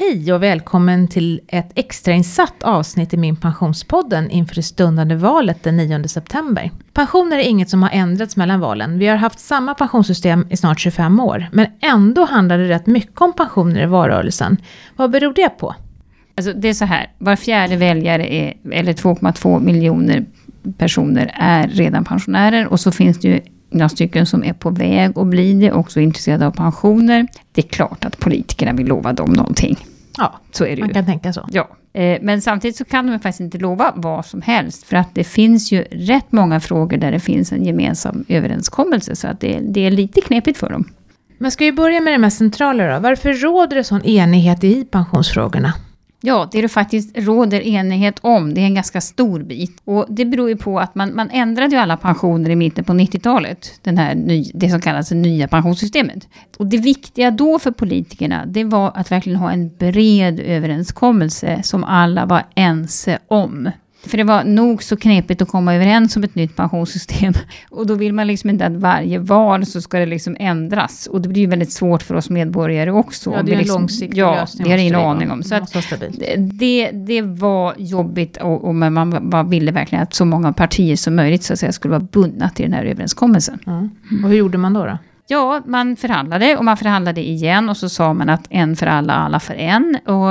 Hej och välkommen till ett extrainsatt avsnitt i Min Pensionspodden inför det stundande valet den 9 september. Pensioner är inget som har ändrats mellan valen. Vi har haft samma pensionssystem i snart 25 år, men ändå handlar det rätt mycket om pensioner i valrörelsen. Vad beror det på? Alltså det är så här, var fjärde väljare, är, eller 2,2 miljoner personer, är redan pensionärer. Och så finns det ju några stycken som är på väg att bli det, också intresserade av pensioner. Det är klart att politikerna vill lova dem någonting. Ja, Så är det man ju. kan tänka så. Ja, eh, men samtidigt så kan de faktiskt inte lova vad som helst. För att det finns ju rätt många frågor där det finns en gemensam överenskommelse. Så att det, det är lite knepigt för dem. Men ska vi börja med det mest centrala då? Varför råder det sån enighet i pensionsfrågorna? Ja, det det faktiskt råder enighet om, det är en ganska stor bit. Och det beror ju på att man, man ändrade ju alla pensioner i mitten på 90-talet. Den här ny, det som kallas det nya pensionssystemet. Och det viktiga då för politikerna, det var att verkligen ha en bred överenskommelse som alla var ense om. För det var nog så knepigt att komma överens om ett nytt pensionssystem. Och då vill man liksom inte att varje val så ska det liksom ändras. Och det blir ju väldigt svårt för oss medborgare också. Ja, det Om är vi en liksom, långsiktig ja, lösning. det har ingen aning om. Så Det att det, det var jobbigt och, och men man, man ville verkligen att så många partier som möjligt så att säga, skulle vara bundna till den här överenskommelsen. Ja. Och hur gjorde man då? då? Ja, man förhandlade och man förhandlade igen och så sa man att en för alla, alla för en. Och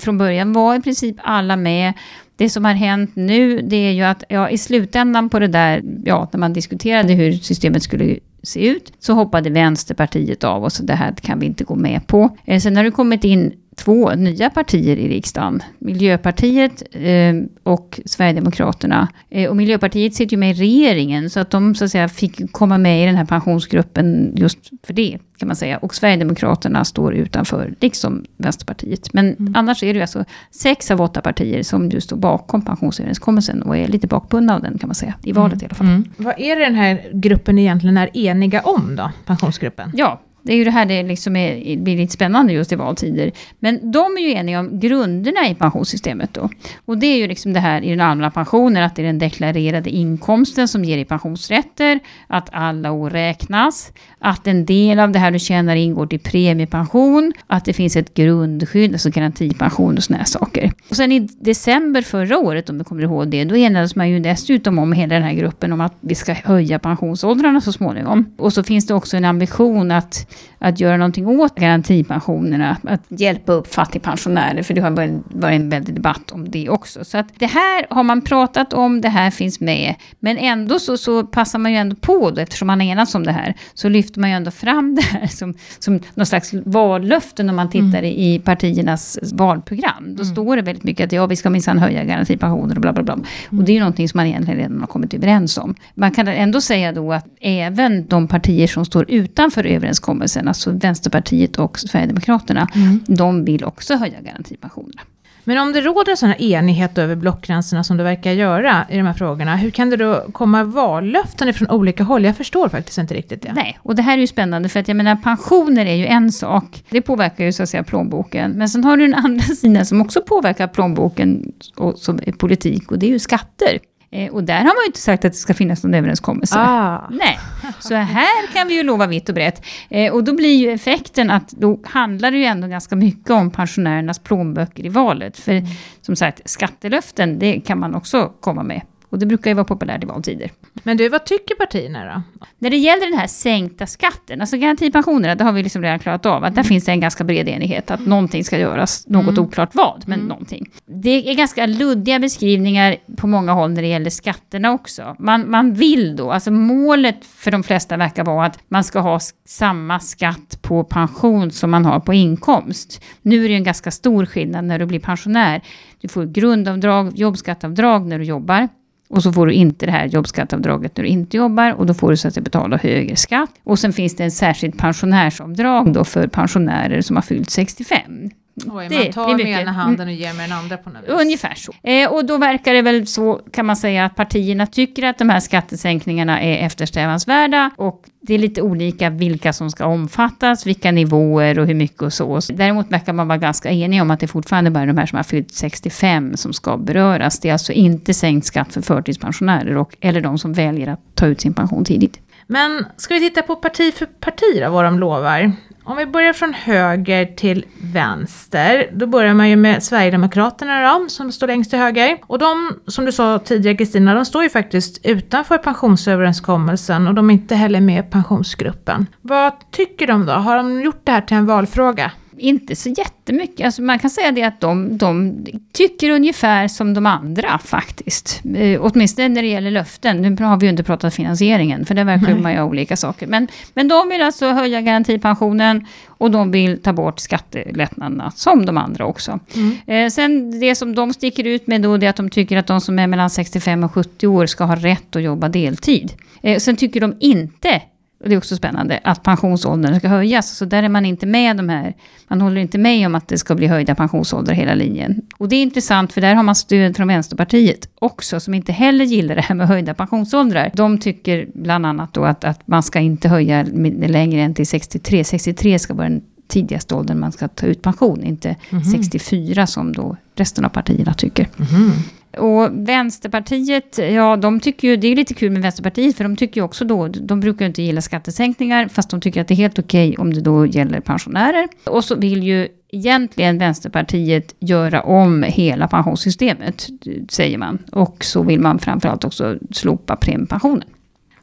från början var i princip alla med. Det som har hänt nu, det är ju att ja, i slutändan på det där, ja, när man diskuterade hur systemet skulle se ut, så hoppade Vänsterpartiet av och så det här kan vi inte gå med på. Eh, sen har det kommit in två nya partier i riksdagen. Miljöpartiet eh, och Sverigedemokraterna. Eh, och Miljöpartiet sitter ju med i regeringen, så att de så att säga fick komma med i den här pensionsgruppen just för det, kan man säga. Och Sverigedemokraterna står utanför, liksom Vänsterpartiet. Men annars är det ju alltså sex av åtta partier som ju står bakom pensionsöverenskommelsen och är lite bakbundna av den, kan man säga. I valet i alla fall. Mm. Vad är det den här gruppen egentligen är eniga om då? Pensionsgruppen? Ja, det är ju det här det liksom är, blir lite spännande just i valtider. Men de är ju eniga om grunderna i pensionssystemet då. Och det är ju liksom det här i den allmänna pensionen, att det är den deklarerade inkomsten som ger dig pensionsrätter, att alla år räknas, att en del av det här du tjänar ingår till premiepension, att det finns ett grundskydd, alltså garantipension och såna här saker. Och sen i december förra året, om du kommer ihåg det, då enades man ju dessutom om hela den här gruppen om att vi ska höja pensionsåldrarna så småningom. Och så finns det också en ambition att att göra någonting åt garantipensionerna, att hjälpa upp fattigpensionärer, för det har varit en väldig debatt om det också. Så att det här har man pratat om, det här finns med, men ändå så, så passar man ju ändå på då, eftersom man har enats om det här, så lyfter man ju ändå fram det här som, som någon slags vallöften om man tittar i, i partiernas valprogram. Då står det väldigt mycket att ja, vi ska minsann höja garantipensioner och bla bla bla. Och det är ju någonting som man egentligen redan har kommit överens om. Man kan ändå säga då att även de partier som står utanför överenskommelsen, alltså Vänsterpartiet och Sverigedemokraterna, de vill också höja garantipensionerna. Men om det råder sån här enighet över blockgränserna som det verkar göra i de här frågorna, hur kan det då komma vallöften från olika håll? Jag förstår faktiskt inte riktigt det. Nej, och det här är ju spännande för att jag menar pensioner är ju en sak. Det påverkar ju så att säga plånboken. Men sen har du den andra sidan som också påverkar plånboken och som är politik och det är ju skatter. Eh, och där har man ju inte sagt att det ska finnas någon överenskommelse. Ah. Nej, så här kan vi ju lova vitt och brett. Eh, och då blir ju effekten att då handlar det ju ändå ganska mycket om pensionärernas plånböcker i valet. För som sagt, skattelöften, det kan man också komma med. Och det brukar ju vara populärt i valtider. Men du, vad tycker partierna då? När det gäller den här sänkta skatten, alltså garantipensionerna, det har vi liksom redan klarat av, att där finns det en ganska bred enighet, att någonting ska göras, något oklart vad, men någonting. Det är ganska luddiga beskrivningar på många håll när det gäller skatterna också. Man, man vill då, alltså målet för de flesta verkar vara att man ska ha samma skatt på pension som man har på inkomst. Nu är det ju en ganska stor skillnad när du blir pensionär. Du får grundavdrag, jobbskatteavdrag när du jobbar. Och så får du inte det här jobbskatteavdraget när du inte jobbar och då får du så att säga betala högre skatt. Och sen finns det en särskilt pensionärsavdrag då för pensionärer som har fyllt 65. Oj, Det man tar med ena handen och ger med den andra på något vis. Ungefär så. Eh, och då verkar det väl så, kan man säga, att partierna tycker att de här skattesänkningarna är eftersträvansvärda. Och det är lite olika vilka som ska omfattas, vilka nivåer och hur mycket och så. Däremot verkar man vara ganska enig om att det fortfarande bara är de här som har fyllt 65 som ska beröras. Det är alltså inte sänkt skatt för förtidspensionärer och, eller de som väljer att ta ut sin pension tidigt. Men ska vi titta på parti för parti då, vad de lovar? Om vi börjar från höger till vänster, då börjar man ju med Sverigedemokraterna då, som står längst till höger. Och de, som du sa tidigare Kristina, de står ju faktiskt utanför pensionsöverenskommelsen och de är inte heller med i pensionsgruppen. Vad tycker de då? Har de gjort det här till en valfråga? Inte så jättemycket. Alltså man kan säga det att de, de tycker ungefär som de andra faktiskt. Eh, åtminstone när det gäller löften. Nu har vi ju inte pratat finansieringen, för det verkar Nej. man ju olika saker. Men, men de vill alltså höja garantipensionen och de vill ta bort skattelättnaderna, som de andra också. Mm. Eh, sen det som de sticker ut med då, det är att de tycker att de som är mellan 65 och 70 år ska ha rätt att jobba deltid. Eh, sen tycker de inte det är också spännande, att pensionsåldern ska höjas. Så där är man inte med de här, man håller inte med om att det ska bli höjda pensionsåldrar hela linjen. Och det är intressant, för där har man stöd från Vänsterpartiet också, som inte heller gillar det här med höjda pensionsåldrar. De tycker bland annat då att, att man ska inte höja längre än till 63. 63 ska vara den tidigaste åldern man ska ta ut pension, inte mm -hmm. 64 som då resten av partierna tycker. Mm -hmm. Och Vänsterpartiet, ja de tycker ju, det är lite kul med Vänsterpartiet, för de tycker ju också då, de brukar ju inte gilla skattesänkningar, fast de tycker att det är helt okej okay om det då gäller pensionärer. Och så vill ju egentligen Vänsterpartiet göra om hela pensionssystemet, säger man. Och så vill man framförallt också slopa premiepensionen.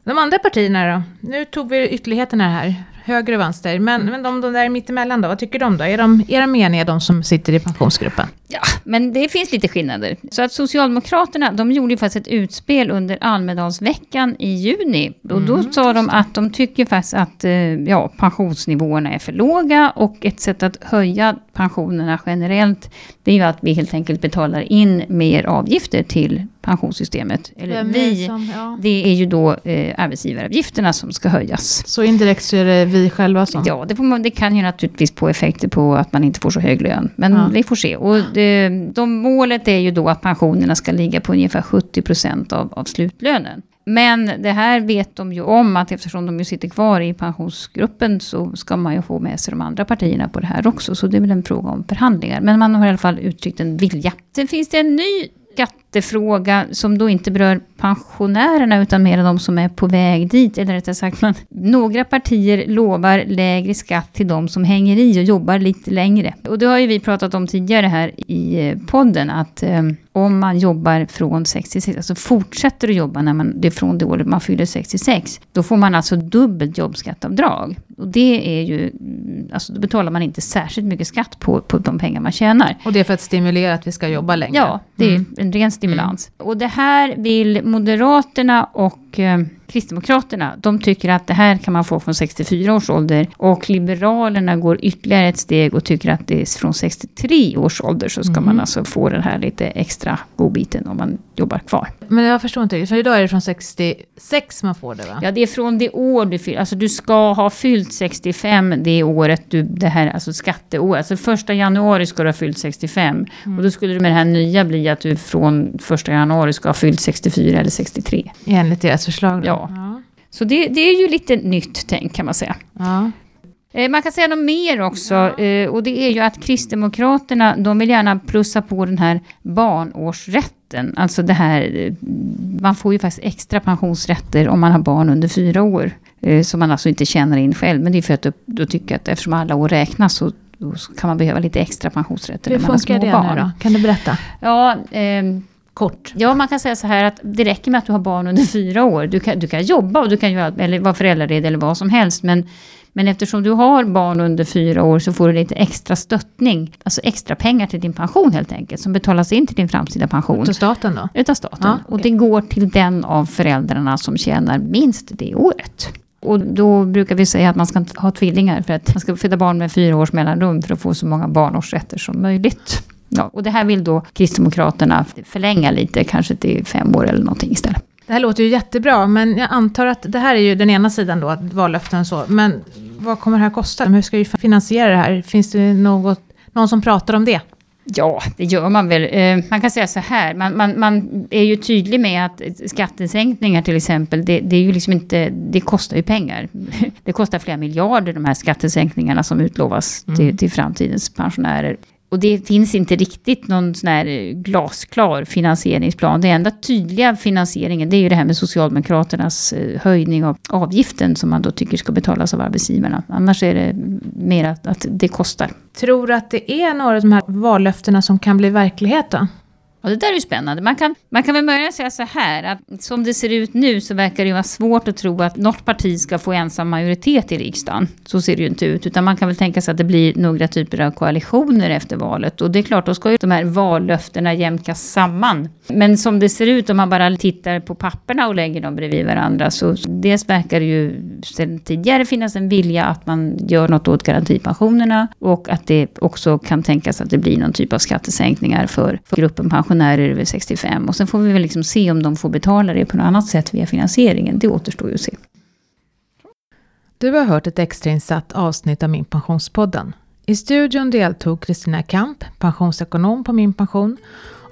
De andra partierna då? Nu tog vi ytterligheterna här höger och vänster. Men, mm. men de, de där mittemellan då, vad tycker de då? Är de, är de eniga, de som sitter i pensionsgruppen? Ja, men det finns lite skillnader. Så att Socialdemokraterna, de gjorde ju faktiskt ett utspel under Almedalsveckan i juni. Och då mm. sa de att de tycker faktiskt att eh, ja, pensionsnivåerna är för låga. Och ett sätt att höja pensionerna generellt, det är ju att vi helt enkelt betalar in mer avgifter till pensionssystemet. Eller vi, som, ja. det är ju då eh, arbetsgivaravgifterna som ska höjas. Så indirekt så är det vi själva som... Ja, det, man, det kan ju naturligtvis få effekter på att man inte får så hög lön. Men ja. vi får se. Och det, de, målet är ju då att pensionerna ska ligga på ungefär 70 procent av, av slutlönen. Men det här vet de ju om att eftersom de ju sitter kvar i pensionsgruppen så ska man ju få med sig de andra partierna på det här också. Så det är väl en fråga om förhandlingar. Men man har i alla fall uttryckt en vilja. Sen finns det en ny skattefråga som då inte berör pensionärerna utan mer de som är på väg dit. Eller rättare sagt, man, några partier lovar lägre skatt till de som hänger i och jobbar lite längre. Och det har ju vi pratat om tidigare här i podden att eh, om man jobbar från 66, alltså fortsätter att jobba när man, det är från det året man fyller 66, då får man alltså dubbelt jobbskatteavdrag. Och det är ju, alltså då betalar man inte särskilt mycket skatt på, på de pengar man tjänar. Och det är för att stimulera att vi ska jobba längre? Ja, det är mm. en ren stimulans. Mm. Och det här vill Moderaterna och eh, Kristdemokraterna, de tycker att det här kan man få från 64 års ålder. Och Liberalerna går ytterligare ett steg och tycker att det är från 63 års ålder så ska mm. man alltså få den här lite extra godbiten om man jobbar kvar. Men jag förstår inte för idag är det från 66 man får det va? Ja, det är från det år du fyller. Alltså du ska ha fyllt 65 det året du, det här, alltså skatteår. Alltså första januari ska du ha fyllt 65. Mm. Och då skulle det med det här nya bli att du från första januari ska ha fyllt 64 eller 63. Enligt deras förslag då? Ja. ja. Så det, det, är ju lite nytt tänk kan man säga. Ja. Eh, man kan säga något mer också eh, och det är ju att Kristdemokraterna de vill gärna plussa på den här barnårsrätten. Alltså det här, eh, man får ju faktiskt extra pensionsrätter om man har barn under fyra år. Som man alltså inte tjänar in själv. Men det är för att då tycker att eftersom alla år räknas så kan man behöva lite extra pensionsrätter Hur funkar det barn. nu då? Kan du berätta? Ja, eh, Kort. Ja, man kan säga så här att det räcker med att du har barn under fyra år. Du kan, du kan jobba och du kan göra, eller vara föräldraledig eller vad som helst. Men, men eftersom du har barn under fyra år så får du lite extra stöttning. Alltså extra pengar till din pension helt enkelt. Som betalas in till din framtida pension. Utav staten då? Utav staten. Ja, okay. Och det går till den av föräldrarna som tjänar minst det året. Och då brukar vi säga att man ska ha tvillingar för att man ska föda barn med fyra års mellanrum för att få så många barnårsrätter som möjligt. Ja, och det här vill då Kristdemokraterna förlänga lite, kanske till fem år eller någonting istället. Det här låter ju jättebra, men jag antar att det här är ju den ena sidan då, vallöften så. Men vad kommer det här kosta? Hur ska vi finansiera det här? Finns det något, någon som pratar om det? Ja, det gör man väl. Eh, man kan säga så här, man, man, man, är ju tydlig med att skattesänkningar till exempel, det, det, är ju liksom inte, det kostar ju pengar. Det kostar flera miljarder de här skattesänkningarna som utlovas mm. till, till framtidens pensionärer. Och det finns inte riktigt någon sån här eh, glasklar finansieringsplan. Det enda tydliga finansieringen det är ju det här med Socialdemokraternas eh, höjning av avgiften som man då tycker ska betalas av arbetsgivarna. Annars är det mer att det kostar. Tror du att det är några av de här vallöftena som kan bli verklighet då? Och det där är ju spännande. Man kan, man kan väl möjligen säga så här att som det ser ut nu så verkar det ju vara svårt att tro att något parti ska få ensam majoritet i riksdagen. Så ser det ju inte ut. Utan man kan väl tänka sig att det blir några typer av koalitioner efter valet. Och det är klart, då ska ju de här vallöftena jämkas samman. Men som det ser ut om man bara tittar på papperna och lägger dem bredvid varandra så dels verkar det ju sedan tidigare finnas en vilja att man gör något åt garantipensionerna och att det också kan tänkas att det blir någon typ av skattesänkningar för, för gruppen pensionärer pensionärer över 65. Och sen får vi väl liksom se om de får betala det på något annat sätt via finansieringen. Det återstår ju att se. Du har hört ett extrainsatt avsnitt av Min Pensionspodden. I studion deltog Kristina Kamp, pensionsekonom på Min Pension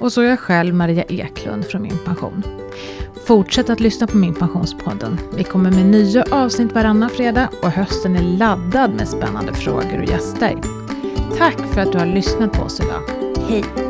och så jag själv Maria Eklund från Min Pension. Fortsätt att lyssna på Min Pensionspodden. Vi kommer med nya avsnitt varannan fredag och hösten är laddad med spännande frågor och gäster. Tack för att du har lyssnat på oss idag. Hej!